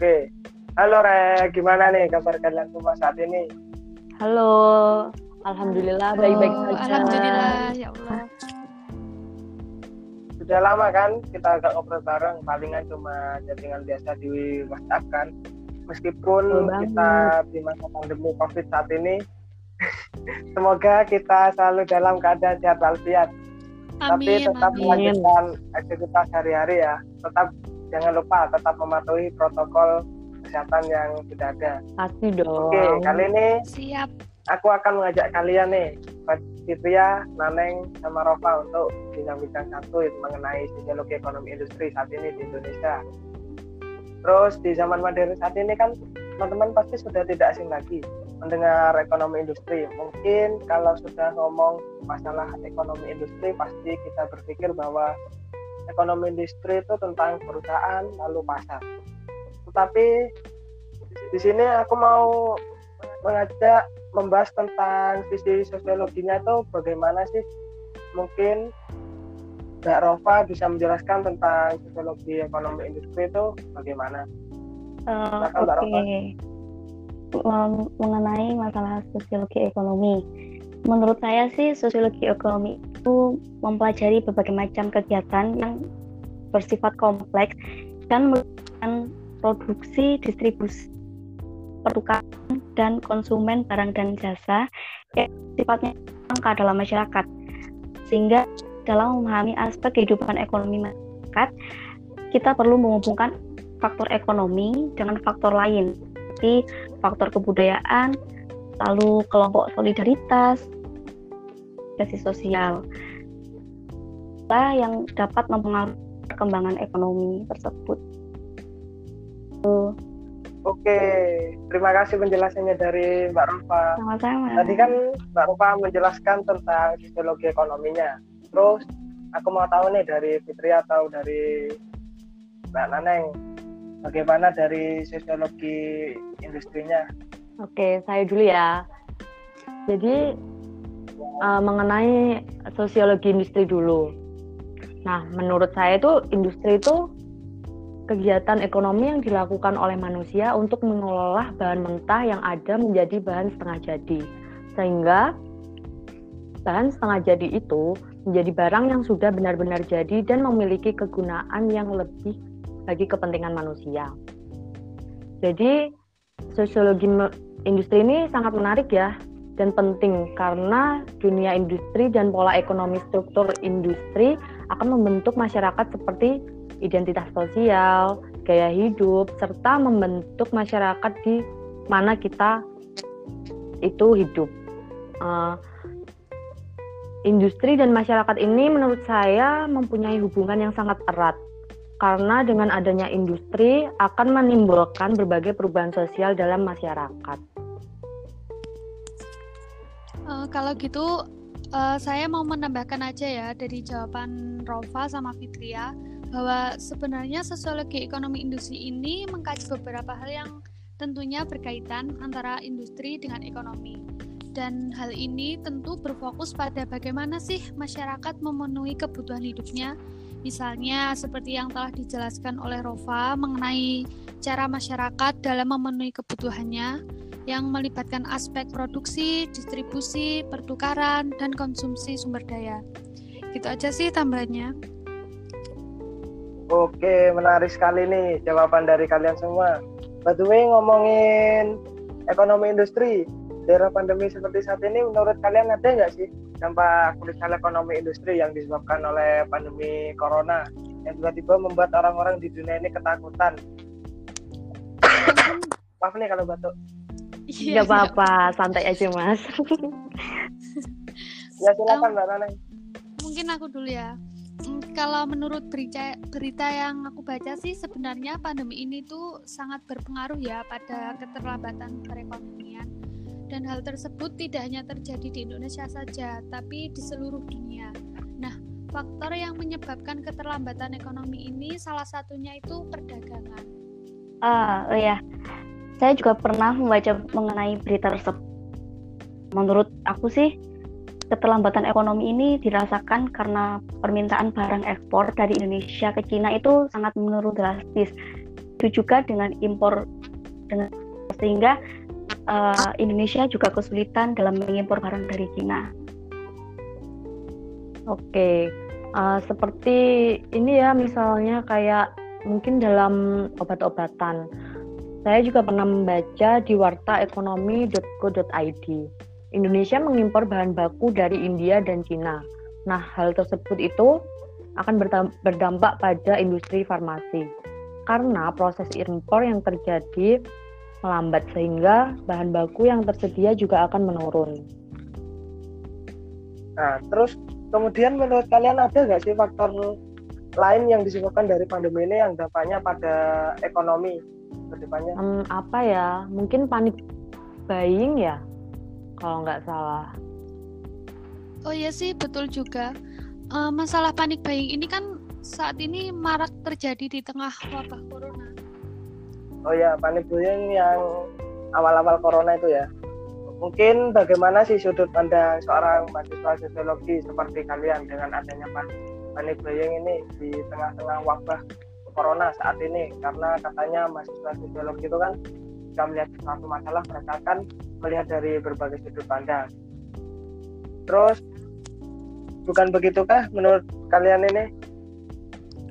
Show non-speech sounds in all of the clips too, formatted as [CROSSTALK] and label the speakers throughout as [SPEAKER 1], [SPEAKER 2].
[SPEAKER 1] Oke. Halo Re, gimana nih kabar kalian semua saat ini?
[SPEAKER 2] Halo, Alhamdulillah baik-baik
[SPEAKER 3] Oh,
[SPEAKER 2] saja.
[SPEAKER 3] Alhamdulillah, ya Allah.
[SPEAKER 1] Sudah lama kan kita agak ngobrol bareng, palingan cuma chattingan biasa di WhatsApp kan. Meskipun kita di masa pandemi COVID saat ini, [LAUGHS] semoga kita selalu dalam keadaan sehat walafiat. Tapi tetap
[SPEAKER 3] amin.
[SPEAKER 1] melanjutkan aktivitas hari-hari ya. Tetap jangan lupa tetap mematuhi protokol kesehatan yang sudah ada.
[SPEAKER 2] Pasti dong.
[SPEAKER 1] Oke, kali ini
[SPEAKER 3] Siap.
[SPEAKER 1] aku akan mengajak kalian nih, Fitria, Naneng, sama Rova untuk bincang-bincang satu itu mengenai sosiologi ekonomi industri saat ini di Indonesia. Terus di zaman modern saat ini kan teman-teman pasti sudah tidak asing lagi mendengar ekonomi industri. Mungkin kalau sudah ngomong masalah ekonomi industri pasti kita berpikir bahwa ekonomi industri itu tentang perusahaan lalu pasar. Tetapi di sini aku mau mengajak membahas tentang sisi sosiologinya itu bagaimana sih mungkin Mbak Rova bisa menjelaskan tentang sosiologi ekonomi industri itu bagaimana? Mbak
[SPEAKER 2] Oke. Mem- Mengenai masalah sosiologi ekonomi, menurut saya sih sosiologi ekonomi mempelajari berbagai macam kegiatan yang bersifat kompleks dan melibatkan produksi, distribusi, pertukaran, dan konsumen barang dan jasa yang sifatnya langka dalam masyarakat. Sehingga dalam memahami aspek kehidupan ekonomi masyarakat, kita perlu menghubungkan faktor ekonomi dengan faktor lain, seperti faktor kebudayaan, lalu kelompok solidaritas, sosial, lah yang dapat mempengaruhi perkembangan ekonomi tersebut.
[SPEAKER 1] Oke, terima kasih penjelasannya dari Mbak Rova.
[SPEAKER 2] Sama-sama.
[SPEAKER 1] Tadi kan Mbak Rova menjelaskan tentang sosiologi ekonominya. Terus aku mau tahu nih dari Fitri atau dari Mbak Naneng, bagaimana dari sosiologi industrinya?
[SPEAKER 2] Oke, saya dulu ya. Jadi eh, mengenai sosiologi industri dulu. Nah, menurut saya itu industri itu kegiatan ekonomi yang dilakukan oleh manusia untuk mengelola bahan mentah yang ada menjadi bahan setengah jadi. Sehingga bahan setengah jadi itu menjadi barang yang sudah benar-benar jadi dan memiliki kegunaan yang lebih bagi kepentingan manusia. Jadi sosiologi industri ini sangat menarik ya dan penting karena dunia industri dan pola ekonomi struktur industri akan membentuk masyarakat seperti identitas sosial, gaya hidup, serta membentuk masyarakat di mana kita itu hidup. Eh, industri dan masyarakat ini menurut saya mempunyai hubungan yang sangat erat karena dengan adanya industri akan menimbulkan berbagai perubahan sosial dalam masyarakat.
[SPEAKER 3] Eh, kalau gitu, eh, saya mau menambahkan aja ya dari jawaban Rova sama Fitria bahwa sebenarnya sosiologi ekonomi industri ini mengkaji beberapa hal yang tentunya berkaitan antara industri dengan ekonomi. Dan hal ini tentu berfokus pada bagaimana sih masyarakat memenuhi kebutuhan hidupnya. Misalnya seperti yang telah dijelaskan oleh Rova mengenai cara masyarakat dalam memenuhi kebutuhannya yang melibatkan aspek produksi, distribusi, pertukaran, dan konsumsi sumber daya. Gitu aja sih tambahannya.
[SPEAKER 1] Oke, menarik sekali nih jawaban dari kalian semua. By the way, ngomongin ekonomi industri, di era pandemi seperti saat ini, menurut kalian ada nggak sih dampak krusial ekonomi industri yang disebabkan oleh pandemi corona yang tiba-tiba membuat orang-orang di dunia ini ketakutan? [COUGHS] Maaf nih kalau batuk.
[SPEAKER 3] Iya,
[SPEAKER 2] Gak apa-apa, santai aja mas. [LAUGHS]
[SPEAKER 1] Ya silakan Mbak Naneng.
[SPEAKER 3] Mungkin aku dulu ya. Hmm, Kalau menurut berita, berita yang aku baca sih sebenarnya pandemi ini tuh sangat berpengaruh ya pada keterlambatan perekonomian. Dan hal tersebut tidak hanya terjadi di Indonesia saja, tapi di seluruh dunia. Nah, faktor yang menyebabkan keterlambatan ekonomi ini salah satunya itu perdagangan.
[SPEAKER 2] Ah, oh ya. Saya juga pernah membaca mengenai berita tersebut. Menurut aku sih, keterlambatan ekonomi ini dirasakan karena permintaan barang ekspor dari Indonesia ke Cina itu sangat menurun drastis.
[SPEAKER 4] begitu juga dengan impor dengan sehingga uh, Indonesia juga kesulitan dalam mengimpor barang dari Cina.
[SPEAKER 2] Oke, uh, seperti ini ya misalnya kayak mungkin dalam obat-obatan. Saya juga pernah membaca di wartaekonomi.co.id. Indonesia mengimpor bahan baku dari India dan Cina. Nah, hal tersebut itu akan berdampak pada industri farmasi karena proses impor yang terjadi melambat sehingga bahan baku yang tersedia juga akan menurun.
[SPEAKER 1] Nah, terus kemudian menurut kalian ada nggak sih faktor lain yang disebabkan dari pandemi ini yang dampaknya pada ekonomi ke depannya?
[SPEAKER 2] Hmm, apa ya? Mungkin panik buying ya, kalau nggak salah.
[SPEAKER 3] Oh iya sih, betul juga. Uh, masalah panik buying ini kan saat ini marak terjadi di tengah wabah corona
[SPEAKER 1] oh ya panik buying yang awal-awal corona itu ya mungkin bagaimana sih sudut pandang seorang mahasiswa sosiologi seperti kalian dengan adanya panik buying ini di tengah-tengah wabah corona saat ini karena katanya mahasiswa sosiologi itu kan jika melihat suatu masalah mereka akan melihat dari berbagai sudut pandang terus bukan begitukah menurut kalian ini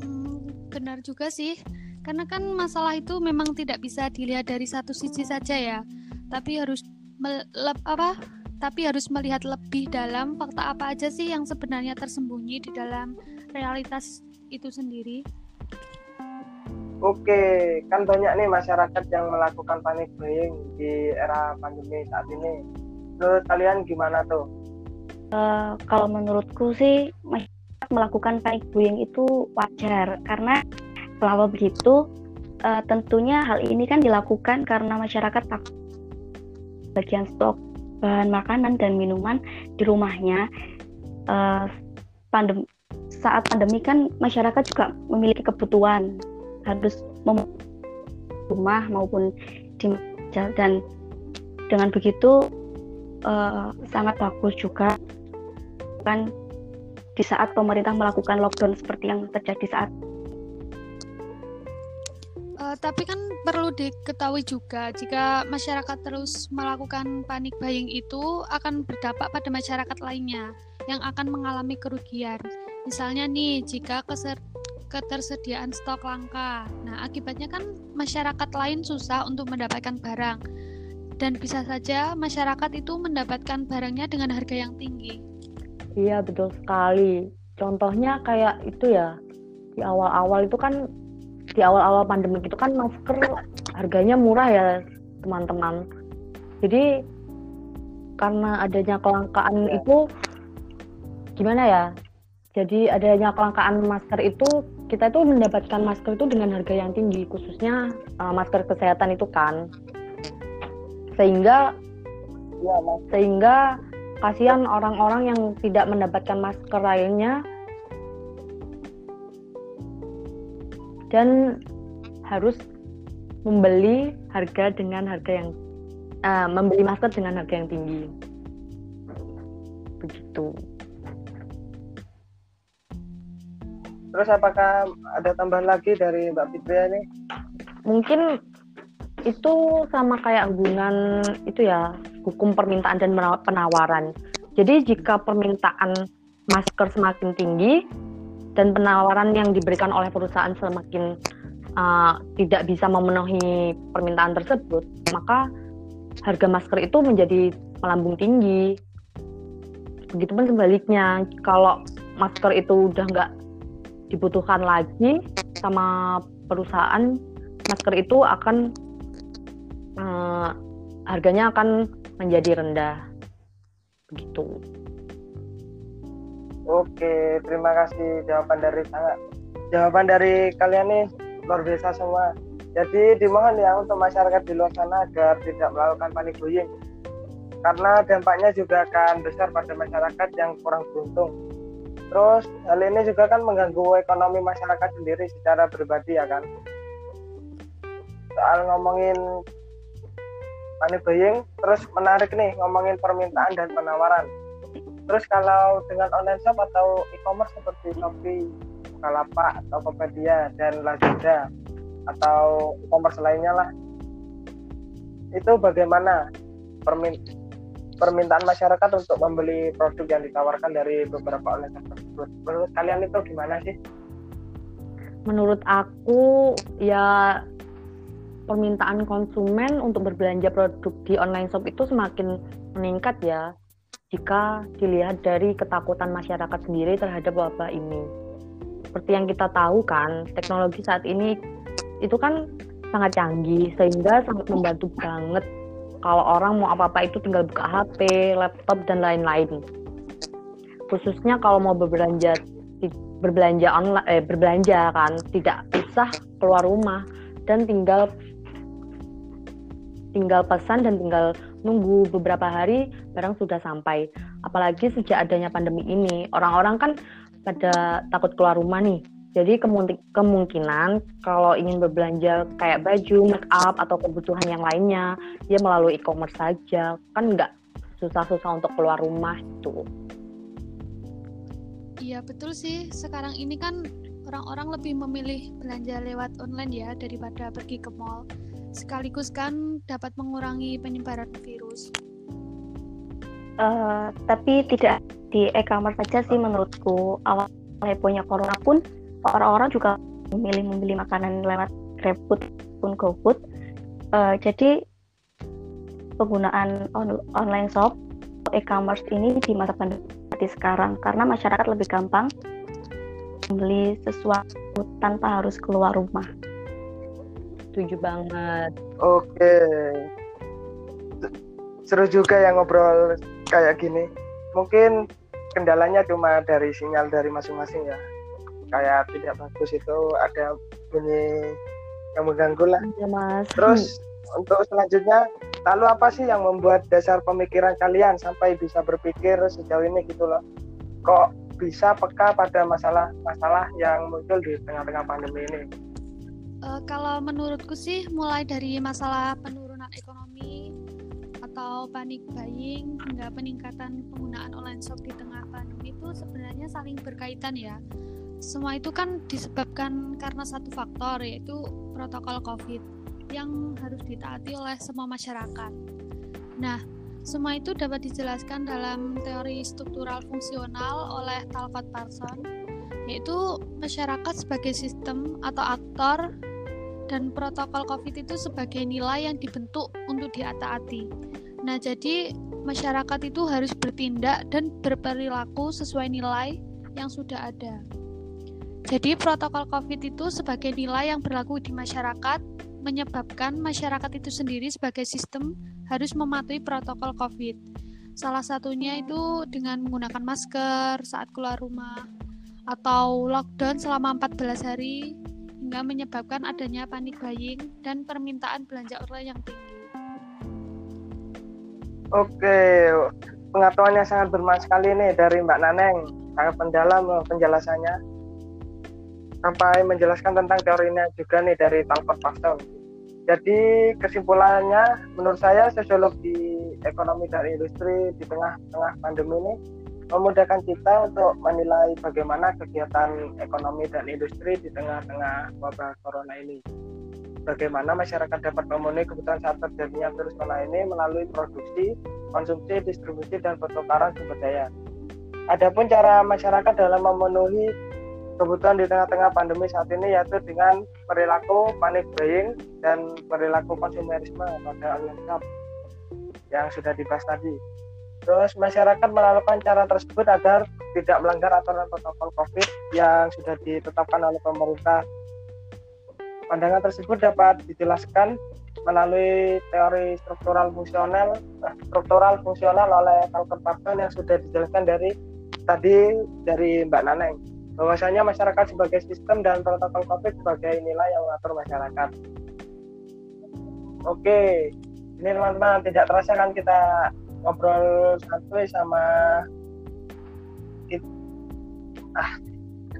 [SPEAKER 3] hmm, benar juga sih karena kan masalah itu memang tidak bisa dilihat dari satu sisi saja ya, tapi harus apa? Tapi harus melihat lebih dalam fakta apa aja sih yang sebenarnya tersembunyi di dalam realitas itu sendiri.
[SPEAKER 1] Oke, kan banyak nih masyarakat yang melakukan panic buying di era pandemi saat ini. Menurut kalian gimana tuh?
[SPEAKER 4] Uh, kalau menurutku sih masyarakat melakukan panic buying itu wajar karena selama begitu uh, tentunya hal ini kan dilakukan karena masyarakat takut bagian stok bahan makanan dan minuman di rumahnya uh, pandem saat pandemi kan masyarakat juga memiliki kebutuhan harus mem rumah maupun di dan dengan begitu uh, sangat bagus juga kan di saat pemerintah melakukan lockdown seperti yang terjadi saat
[SPEAKER 3] Uh, tapi kan perlu diketahui juga jika masyarakat terus melakukan panik buying itu akan berdampak pada masyarakat lainnya yang akan mengalami kerugian. Misalnya nih, jika keser ketersediaan stok langka. Nah, akibatnya kan masyarakat lain susah untuk mendapatkan barang. Dan bisa saja masyarakat itu mendapatkan barangnya dengan harga yang tinggi.
[SPEAKER 2] Iya, betul sekali. Contohnya kayak itu ya. Di awal-awal itu kan di awal-awal pandemi itu kan masker harganya murah ya teman-teman jadi karena adanya kelangkaan ya. itu gimana ya jadi adanya kelangkaan masker itu kita itu mendapatkan masker itu dengan harga yang tinggi khususnya uh, masker kesehatan itu kan. Sehingga ya sehingga kasihan orang-orang yang tidak mendapatkan masker lainnya. Dan harus membeli harga dengan harga yang uh, membeli masker dengan harga yang tinggi. Begitu
[SPEAKER 1] terus apakah ada tambahan lagi dari Mbak Fitria ini
[SPEAKER 2] mungkin itu sama kayak hubungan itu ya hukum permintaan dan penawaran jadi jika permintaan masker semakin tinggi dan penawaran yang diberikan oleh perusahaan semakin uh, tidak bisa memenuhi permintaan tersebut, maka harga masker itu menjadi melambung tinggi. Begitupun sebaliknya, kalau masker itu udah nggak dibutuhkan lagi sama perusahaan, masker itu akan uh, harganya akan menjadi rendah. Begitu.
[SPEAKER 1] Oke, terima kasih jawaban dari sangat jawaban dari kalian nih luar biasa semua. Jadi dimohon ya untuk masyarakat di luar sana agar tidak melakukan panik buying karena dampaknya juga akan besar pada masyarakat yang kurang beruntung. Terus hal ini juga kan mengganggu ekonomi masyarakat sendiri secara pribadi ya kan. Soal ngomongin panik buying, terus menarik nih ngomongin permintaan dan penawaran Terus kalau dengan online shop atau e-commerce seperti Shopee, Bukalapak, Tokopedia, dan Lazada, atau e-commerce lainnya lah itu bagaimana permin permintaan masyarakat untuk membeli produk yang ditawarkan dari beberapa online tersebut. Menurut kalian itu gimana sih?
[SPEAKER 2] Menurut aku ya permintaan konsumen untuk berbelanja produk di online shop itu semakin meningkat ya. Jika dilihat dari ketakutan masyarakat sendiri terhadap wabah ini. Seperti yang kita tahu kan, teknologi saat ini itu kan sangat canggih sehingga sangat membantu banget kalau orang mau apa-apa itu tinggal buka HP, laptop dan lain-lain. Khususnya kalau mau berbelanja berbelanja online eh, berbelanja kan tidak usah keluar rumah dan tinggal tinggal pesan dan tinggal nunggu beberapa hari barang sudah sampai. Apalagi sejak adanya pandemi ini, orang-orang kan pada takut keluar rumah nih. Jadi kemungkinan kalau ingin berbelanja kayak baju, make up atau kebutuhan yang lainnya, dia melalui e-commerce saja. Kan nggak susah-susah untuk keluar rumah itu.
[SPEAKER 3] Iya betul sih. Sekarang ini kan orang-orang lebih memilih belanja lewat online ya daripada pergi ke mall. Sekaligus kan dapat mengurangi penyebaran virus.
[SPEAKER 4] Uh, tapi tidak di e-commerce saja sih menurutku. Awal hebohnya corona pun orang-orang juga memilih membeli makanan lewat GrabFood pun GoFood. Uh, jadi penggunaan on online shop e-commerce ini di masa pandemi seperti sekarang karena masyarakat lebih gampang membeli sesuatu tanpa harus keluar rumah.
[SPEAKER 2] Setuju banget.
[SPEAKER 1] Oke. Seru juga yang ngobrol kayak gini. Mungkin kendalanya cuma dari sinyal dari masing-masing ya. Kayak tidak bagus itu ada bunyi yang mengganggu lah.
[SPEAKER 2] Ya, Mas.
[SPEAKER 1] Terus untuk selanjutnya lalu apa sih yang membuat dasar pemikiran kalian sampai bisa berpikir sejauh ini gitu loh kok bisa peka pada masalah-masalah yang muncul di tengah-tengah pandemi ini
[SPEAKER 3] uh, kalau menurutku sih mulai dari masalah penurunan ekonomi atau panik buying hingga peningkatan penggunaan online shop di tengah pandemi itu sebenarnya saling berkaitan ya semua itu kan disebabkan karena satu faktor yaitu protokol COVID yang harus ditaati oleh semua masyarakat. Nah, semua itu dapat dijelaskan dalam teori struktural fungsional oleh Talcott Parson, yaitu masyarakat sebagai sistem atau aktor dan protokol COVID itu sebagai nilai yang dibentuk untuk diataati. Nah, jadi masyarakat itu harus bertindak dan berperilaku sesuai nilai yang sudah ada. Jadi protokol COVID itu sebagai nilai yang berlaku di masyarakat menyebabkan masyarakat itu sendiri sebagai sistem harus mematuhi protokol COVID. Salah satunya itu dengan menggunakan masker saat keluar rumah atau lockdown selama 14 hari hingga menyebabkan adanya panik buying dan permintaan belanja online yang tinggi.
[SPEAKER 1] Oke, pengetahuannya sangat bermanfaat sekali nih dari Mbak Naneng, sangat mendalam penjelasannya sampai menjelaskan tentang teorinya juga nih dari Talcott Pastel. Jadi kesimpulannya menurut saya sosiologi ekonomi dan industri di tengah-tengah pandemi ini memudahkan kita untuk menilai bagaimana kegiatan ekonomi dan industri di tengah-tengah wabah corona ini. Bagaimana masyarakat dapat memenuhi kebutuhan saat terjadinya virus corona ini melalui produksi, konsumsi, distribusi, dan pertukaran sumber daya. Adapun cara masyarakat dalam memenuhi kebutuhan di tengah-tengah pandemi saat ini yaitu dengan perilaku panic buying dan perilaku konsumerisme pada online shop yang sudah dibahas tadi. Terus masyarakat melakukan cara tersebut agar tidak melanggar aturan protokol COVID yang sudah ditetapkan oleh pemerintah. Pandangan tersebut dapat dijelaskan melalui teori struktural fungsional eh, struktural fungsional oleh Talcott Parton yang sudah dijelaskan dari tadi dari Mbak Naneng bahwasanya masyarakat sebagai sistem dan protokol COVID sebagai nilai yang mengatur masyarakat. Oke, ini teman-teman tidak terasa kan kita ngobrol santuy sama ah.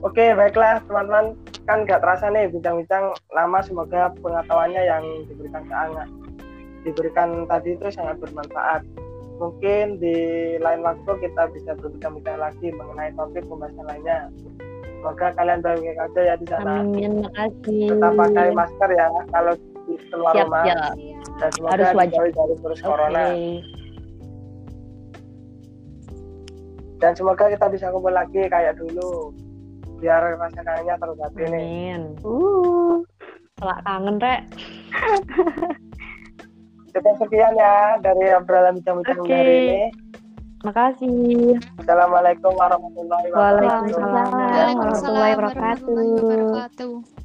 [SPEAKER 1] Oke baiklah teman-teman. Kan nggak terasa nih bincang-bincang. Lama semoga pengetahuannya yang diberikan sangat diberikan tadi itu sangat bermanfaat mungkin di lain waktu kita bisa berbincang-bincang lagi mengenai topik pembahasan lainnya semoga kalian baik-baik aja ya di sana
[SPEAKER 2] Amin, makasih.
[SPEAKER 1] tetap pakai masker ya kalau di keluar
[SPEAKER 2] Siap,
[SPEAKER 1] rumah
[SPEAKER 2] siap.
[SPEAKER 1] dan semoga
[SPEAKER 2] Harus wajib.
[SPEAKER 1] dari virus
[SPEAKER 2] Oke.
[SPEAKER 1] corona dan semoga kita bisa kumpul lagi kayak dulu biar rasa kangennya terobati nih
[SPEAKER 2] Amin.
[SPEAKER 4] Uh.
[SPEAKER 2] Selak kangen, Rek. [LAUGHS]
[SPEAKER 1] cukup sekian ya dari obrolan bincang-bincang
[SPEAKER 2] Oke.
[SPEAKER 1] hari ini
[SPEAKER 2] Makasih.
[SPEAKER 1] Assalamualaikum warahmatullahi wabarakatuh
[SPEAKER 2] Waalaikumsalam.
[SPEAKER 4] Warahmatullahi
[SPEAKER 3] wabarakatuh.